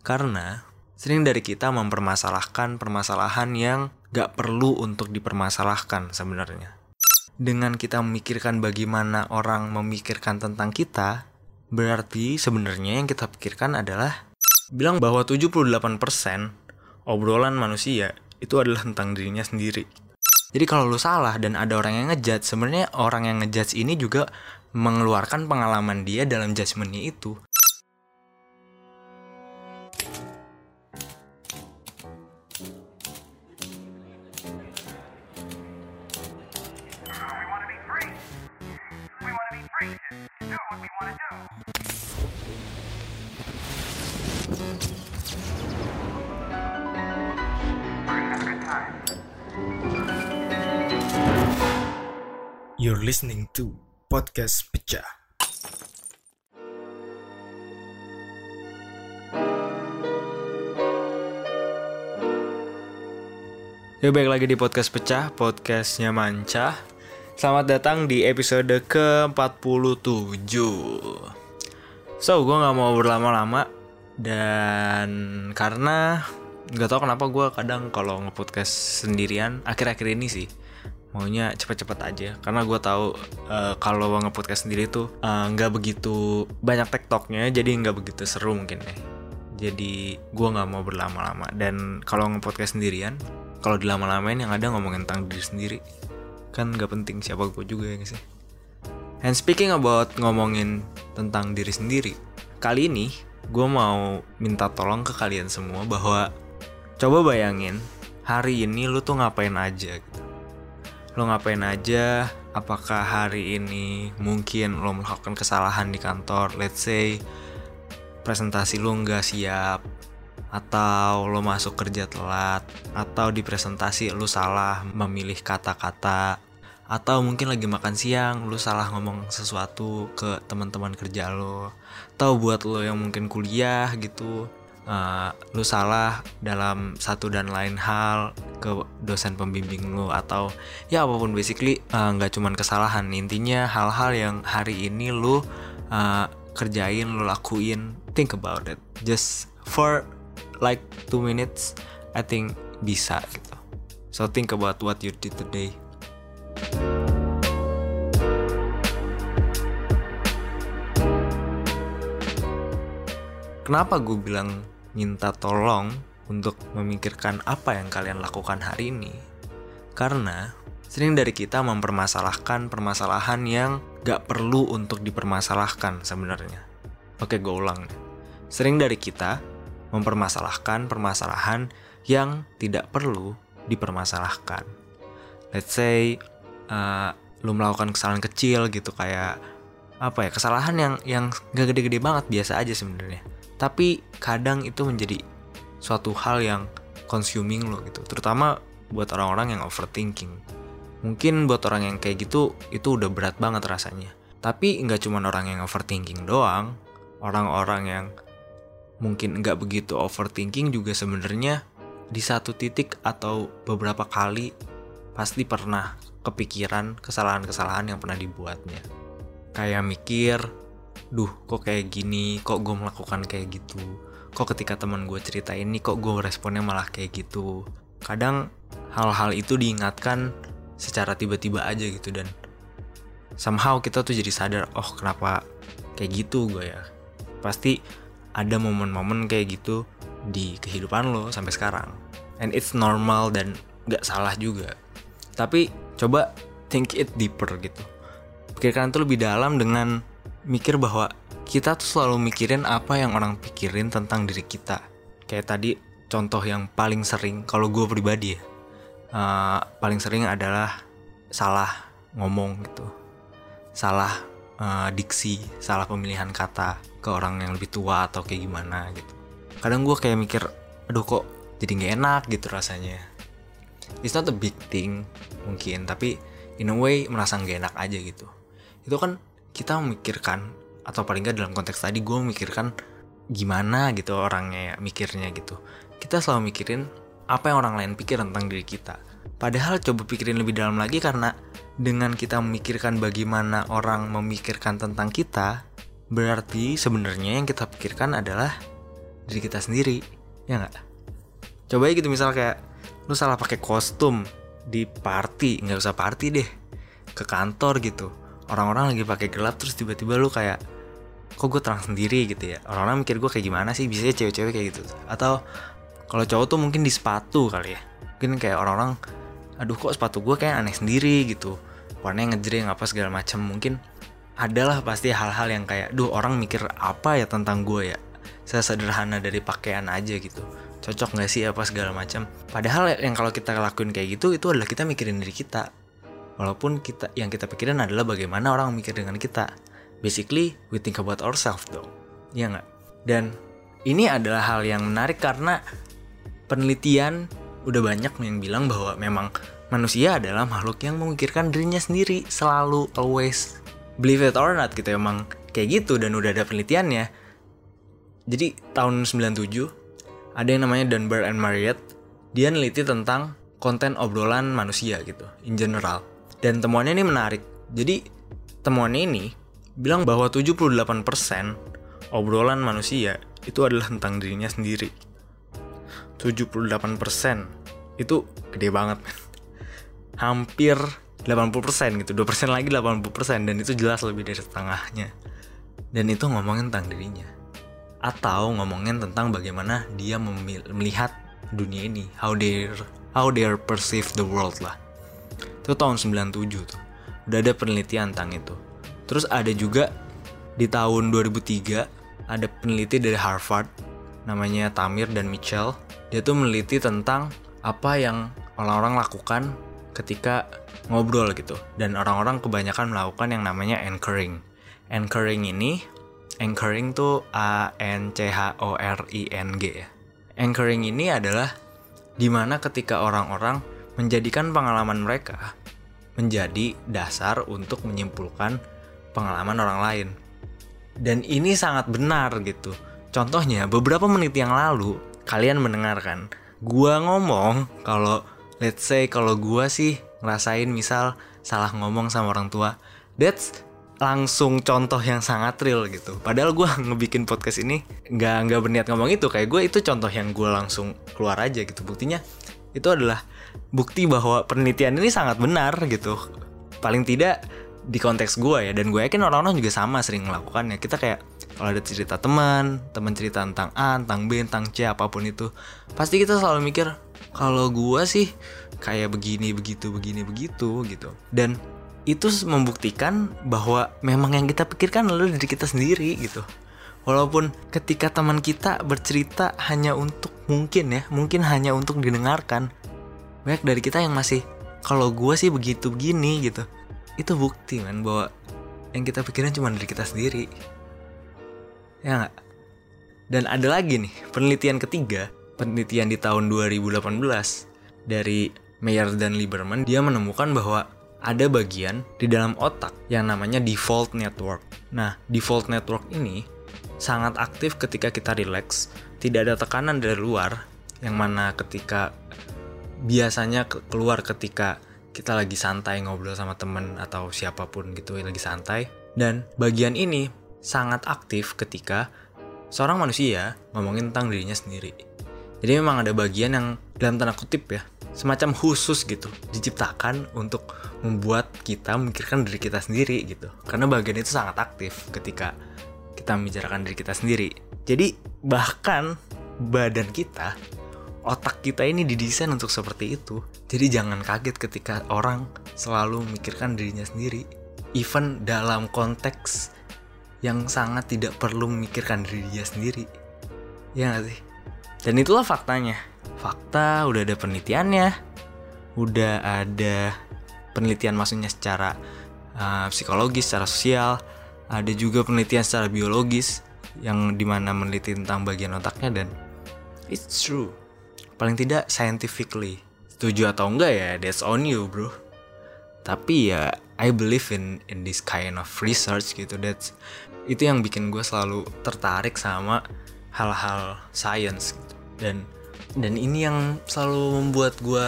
Karena sering dari kita mempermasalahkan permasalahan yang gak perlu untuk dipermasalahkan sebenarnya. Dengan kita memikirkan bagaimana orang memikirkan tentang kita, berarti sebenarnya yang kita pikirkan adalah bilang bahwa 78% obrolan manusia itu adalah tentang dirinya sendiri. Jadi kalau lu salah dan ada orang yang ngejudge, sebenarnya orang yang ngejudge ini juga mengeluarkan pengalaman dia dalam judgementnya itu. You're listening to Podcast Pecah. Ya baik lagi di podcast pecah, podcastnya Manca. Selamat datang di episode ke-47 So, gue gak mau berlama-lama Dan karena gak tau kenapa gue kadang kalau nge-podcast sendirian Akhir-akhir ini sih Maunya cepet-cepet aja. Karena gue tahu uh, kalau nge-podcast sendiri tuh uh, Gak begitu banyak tektoknya Jadi gak begitu seru mungkin ya. Jadi gue gak mau berlama-lama. Dan kalau nge-podcast sendirian kalau dilama-lamain yang ada ngomongin tentang diri sendiri kan gak penting siapa gue juga ya sih? And speaking about ngomongin tentang diri sendiri kali ini gue mau minta tolong ke kalian semua bahwa coba bayangin hari ini lu tuh ngapain aja gitu lo ngapain aja? Apakah hari ini mungkin lo melakukan kesalahan di kantor? Let's say presentasi lu nggak siap atau lo masuk kerja telat atau di presentasi lu salah memilih kata-kata atau mungkin lagi makan siang lu salah ngomong sesuatu ke teman-teman kerja lo atau buat lo yang mungkin kuliah gitu uh, lu salah dalam satu dan lain hal ke dosen pembimbing lu atau ya apa pun basically nggak uh, cuman kesalahan. Intinya hal-hal yang hari ini lu uh, kerjain lu lakuin think about it. Just for like two minutes I think bisa gitu. So think about what you did today Kenapa gue bilang minta tolong untuk memikirkan apa yang kalian lakukan hari ini? Karena sering dari kita mempermasalahkan permasalahan yang gak perlu untuk dipermasalahkan sebenarnya. Oke, gue ulang. Sering dari kita mempermasalahkan permasalahan yang tidak perlu dipermasalahkan. Let's say uh, lu melakukan kesalahan kecil gitu kayak apa ya kesalahan yang yang gak gede-gede banget biasa aja sebenarnya. Tapi kadang itu menjadi suatu hal yang consuming lo gitu, terutama buat orang-orang yang overthinking. Mungkin buat orang yang kayak gitu itu udah berat banget rasanya. Tapi nggak cuma orang yang overthinking doang, orang-orang yang mungkin nggak begitu overthinking juga sebenarnya di satu titik atau beberapa kali pasti pernah kepikiran kesalahan-kesalahan yang pernah dibuatnya. Kayak mikir, duh kok kayak gini, kok gue melakukan kayak gitu, kok ketika teman gue cerita ini kok gue responnya malah kayak gitu. Kadang hal-hal itu diingatkan secara tiba-tiba aja gitu dan somehow kita tuh jadi sadar, oh kenapa kayak gitu gue ya. Pasti ada momen-momen kayak gitu di kehidupan lo sampai sekarang. And it's normal dan gak salah juga. Tapi coba think it deeper gitu. Pikirkan itu lebih dalam dengan mikir bahwa kita tuh selalu mikirin apa yang orang pikirin tentang diri kita. Kayak tadi contoh yang paling sering kalau gue pribadi ya. Uh, paling sering adalah salah ngomong gitu. Salah uh, diksi, salah pemilihan kata ke orang yang lebih tua atau kayak gimana gitu. Kadang gue kayak mikir, aduh kok jadi nggak enak gitu rasanya. It's not a big thing mungkin, tapi in a way merasa nggak enak aja gitu. Itu kan kita memikirkan atau paling nggak dalam konteks tadi gue memikirkan gimana gitu orangnya ya, mikirnya gitu. Kita selalu mikirin apa yang orang lain pikir tentang diri kita. Padahal coba pikirin lebih dalam lagi karena dengan kita memikirkan bagaimana orang memikirkan tentang kita, berarti sebenarnya yang kita pikirkan adalah diri kita sendiri ya nggak coba aja gitu misal kayak lu salah pakai kostum di party nggak usah party deh ke kantor gitu orang-orang lagi pakai gelap terus tiba-tiba lu kayak kok gue terang sendiri? gitu ya. Orang-orang mikir gue kayak gimana sih? Biasanya cewek-cewek kayak gitu. Atau kalau cowok tuh mungkin di sepatu kali ya. Mungkin kayak orang-orang aduh kok sepatu gue kayak aneh sendiri? gitu. Warnanya ngejreng apa segala macam mungkin adalah pasti hal-hal yang kayak duh orang mikir apa ya tentang gue ya? Saya sederhana dari pakaian aja gitu. Cocok nggak sih? Apa segala macam padahal yang kalau kita lakuin kayak gitu itu adalah kita mikirin diri kita walaupun kita yang kita pikirin adalah bagaimana orang mikir dengan kita. Basically we think about ourselves dong ya nggak? Dan ini adalah hal yang menarik karena penelitian udah banyak yang bilang bahwa memang manusia adalah makhluk yang memikirkan dirinya sendiri selalu always. Believe it or not gitu emang kayak gitu dan udah ada penelitiannya. Jadi tahun 97 ada yang namanya Dunbar and Marriott. Dia neliti tentang konten obrolan manusia gitu in general dan temuannya ini menarik. Jadi temuannya ini bilang bahwa 78% obrolan manusia itu adalah tentang dirinya sendiri. 78% itu gede banget. Hampir 80% gitu. 2% lagi 80% dan itu jelas lebih dari setengahnya. Dan itu ngomongin tentang dirinya. Atau ngomongin tentang bagaimana dia melihat dunia ini. How they how they perceive the world lah itu tahun 97 tuh. Udah ada penelitian tentang itu. Terus ada juga di tahun 2003 ada peneliti dari Harvard namanya Tamir dan Mitchell dia tuh meneliti tentang apa yang orang-orang lakukan ketika ngobrol gitu. Dan orang-orang kebanyakan melakukan yang namanya anchoring. Anchoring ini anchoring tuh A N C H O R I N G ya. Anchoring ini adalah di mana ketika orang-orang menjadikan pengalaman mereka menjadi dasar untuk menyimpulkan pengalaman orang lain. Dan ini sangat benar gitu. Contohnya beberapa menit yang lalu kalian mendengarkan gua ngomong kalau let's say kalau gua sih ngerasain misal salah ngomong sama orang tua that's langsung contoh yang sangat real gitu. Padahal gua ngebikin podcast ini nggak nggak berniat ngomong itu kayak gue itu contoh yang gue langsung keluar aja gitu. Buktinya itu adalah bukti bahwa penelitian ini sangat benar gitu. Paling tidak di konteks gue ya dan gue yakin orang-orang juga sama sering melakukannya. Kita kayak kalau ada cerita teman teman cerita tentang A tentang B tentang C apa pun itu pasti kita selalu mikir kalau gue sih kayak begini begitu begini begitu gitu. Dan itu membuktikan bahwa memang yang kita pikirkan adalah diri kita sendiri gitu. Walaupun ketika teman kita bercerita hanya untuk mungkin ya mungkin hanya untuk didengarkan banyak dari kita yang masih kalau gue sih begitu begini gitu. Itu bukti kan bahwa yang kita pikirin cuma diri kita sendiri. Ya nggak? Dan ada lagi nih penelitian ketiga penelitian di tahun 2018 dari Mayer dan Lieberman dia menemukan bahwa ada bagian di dalam otak yang namanya default network. Nah, default network ini sangat aktif ketika kita relax, tidak ada tekanan dari luar, yang mana ketika biasanya keluar ketika kita lagi santai ngobrol sama temen atau siapa pun gitu lagi santai. Dan bagian ini sangat aktif ketika seorang manusia ngomongin tentang dirinya sendiri. Jadi memang ada bagian yang dalam tanda kutip ya, semacam khusus gitu, diciptakan untuk membuat kita memikirkan diri kita sendiri gitu. Karena bagian itu sangat aktif ketika kita membicarakan diri kita sendiri. Jadi bahkan badan kita, otak kita ini didesain untuk seperti itu. Jadi jangan kaget ketika orang selalu memikirkan dirinya sendiri. Even dalam konteks yang sangat tidak perlu memikirkan diri dia sendiri. Ya gak sih? Dan itulah faktanya. Fakta udah ada penelitiannya, udah ada penelitian maksudnya secara uh, psikologis, secara sosial, ada juga penelitian secara biologis yang di mana meneliti tentang bagian otaknya dan it's true. Paling tidak scientifically. Setuju atau enggak ya, that's on you bro. Tapi ya, I believe in in this kind of research gitu. That's itu yang bikin gue selalu tertarik sama hal-hal science gitu. dan dan ini yang selalu membuat gue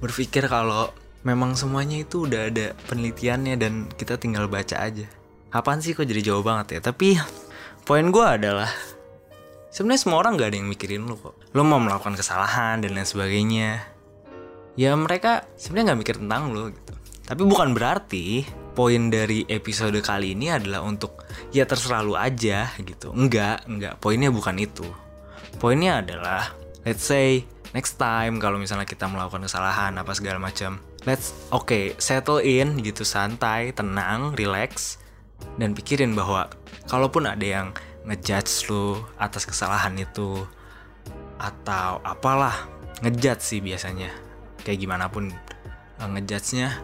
berpikir kalau memang semuanya itu udah ada penelitiannya dan kita tinggal baca aja. Apaan sih kok jadi jauh banget ya? Tapi poin gue adalah sebenarnya semua orang gak ada yang mikirin lu kok. Lu mau melakukan kesalahan dan lain sebagainya. Ya mereka sebenarnya nggak mikir tentang lu gitu. Tapi bukan berarti poin dari episode kali ini adalah untuk ya terserah lu aja gitu. Enggak enggak poinnya bukan itu. Poinnya adalah let's say next time kalau misalnya kita melakukan kesalahan apa segala macam let's oke okay, settle in gitu santai tenang relax dan pikirin bahwa kalaupun ada yang ngejudge lu atas kesalahan itu atau apalah ngejudge sih biasanya. Kayak gimana pun uh, ngejudge-nya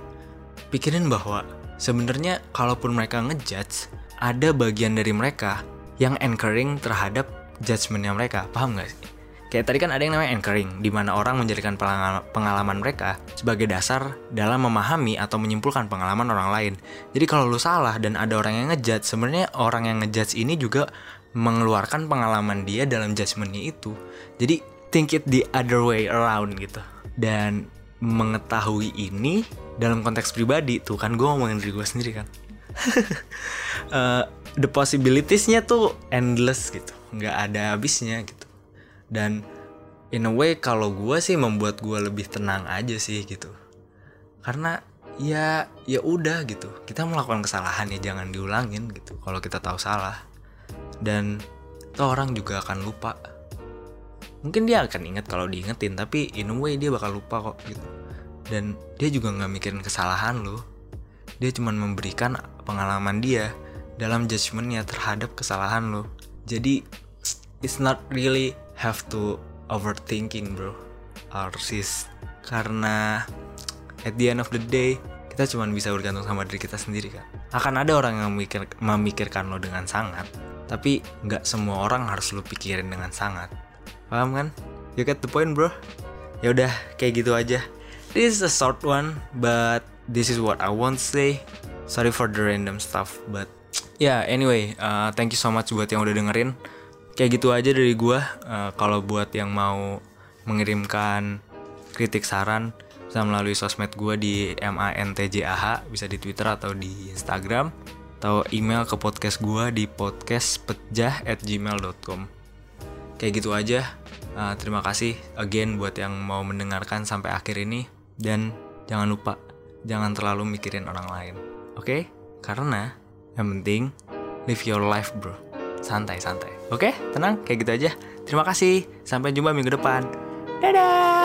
pikirin bahwa sebenarnya kalaupun mereka ngejudge ada bagian dari mereka yang anchoring terhadap judgementnya mereka. Paham gak sih kayak tadi kan ada yang namanya anchoring di mana orang menjadikan pengalaman mereka sebagai dasar dalam memahami atau menyimpulkan pengalaman orang lain. Jadi kalau lu salah dan ada orang yang ngejudge sebenarnya orang yang ngejudge ini juga mengeluarkan pengalaman dia dalam judgementnya itu. Jadi think it the other way around gitu. Dan mengetahui ini dalam konteks pribadi tuh kan gue ngomongin diri gue sendiri kan. Uh, the possibilitiesnya tuh endless gitu. Nggak ada habisnya gitu dan in a way kalau gue sih membuat gue lebih tenang aja sih gitu. Karena ya ya udah gitu. Kita melakukan kesalahan ya jangan diulangin gitu. Kalau kita tahu salah. Dan toh orang juga akan lupa. Mungkin dia akan inget kalau diingetin tapi in a way dia bakal lupa kok gitu. Dan dia juga nggak mikirin kesalahan lo dia cuma memberikan pengalaman dia dalam judgementnya terhadap kesalahan lo jadi it's not really have to overthinking bro or sis karena at the end of the day kita cuma bisa bergantung sama diri kita sendiri kan akan ada orang yang memikir, memikirkan lo dengan sangat tapi nggak semua orang harus lo pikirin dengan sangat Paham kan? You get the point bro? Ya udah kayak gitu aja. This is a short one, but this is what I want to say. Sorry for the random stuff, but yeah. Anyway, uh, thank you so much buat yang udah dengerin. Kayak gitu aja dari gue. Uh, Kalau buat yang mau mengirimkan kritik saran bisa melalui sosmed gue di mantjah bisa di Twitter atau di Instagram atau email ke podcast gue di podcastpejah@gmail.com kayak gitu aja. Uh, terima kasih again buat yang mau mendengarkan sampai akhir ini. Dan jangan lupa jangan terlalu mikirin orang lain. Oke? Okay? karena yang penting live your life bro santai santai. Oke tenang kayak gitu aja. Terima kasih. Sampai jumpa minggu depan. Dadah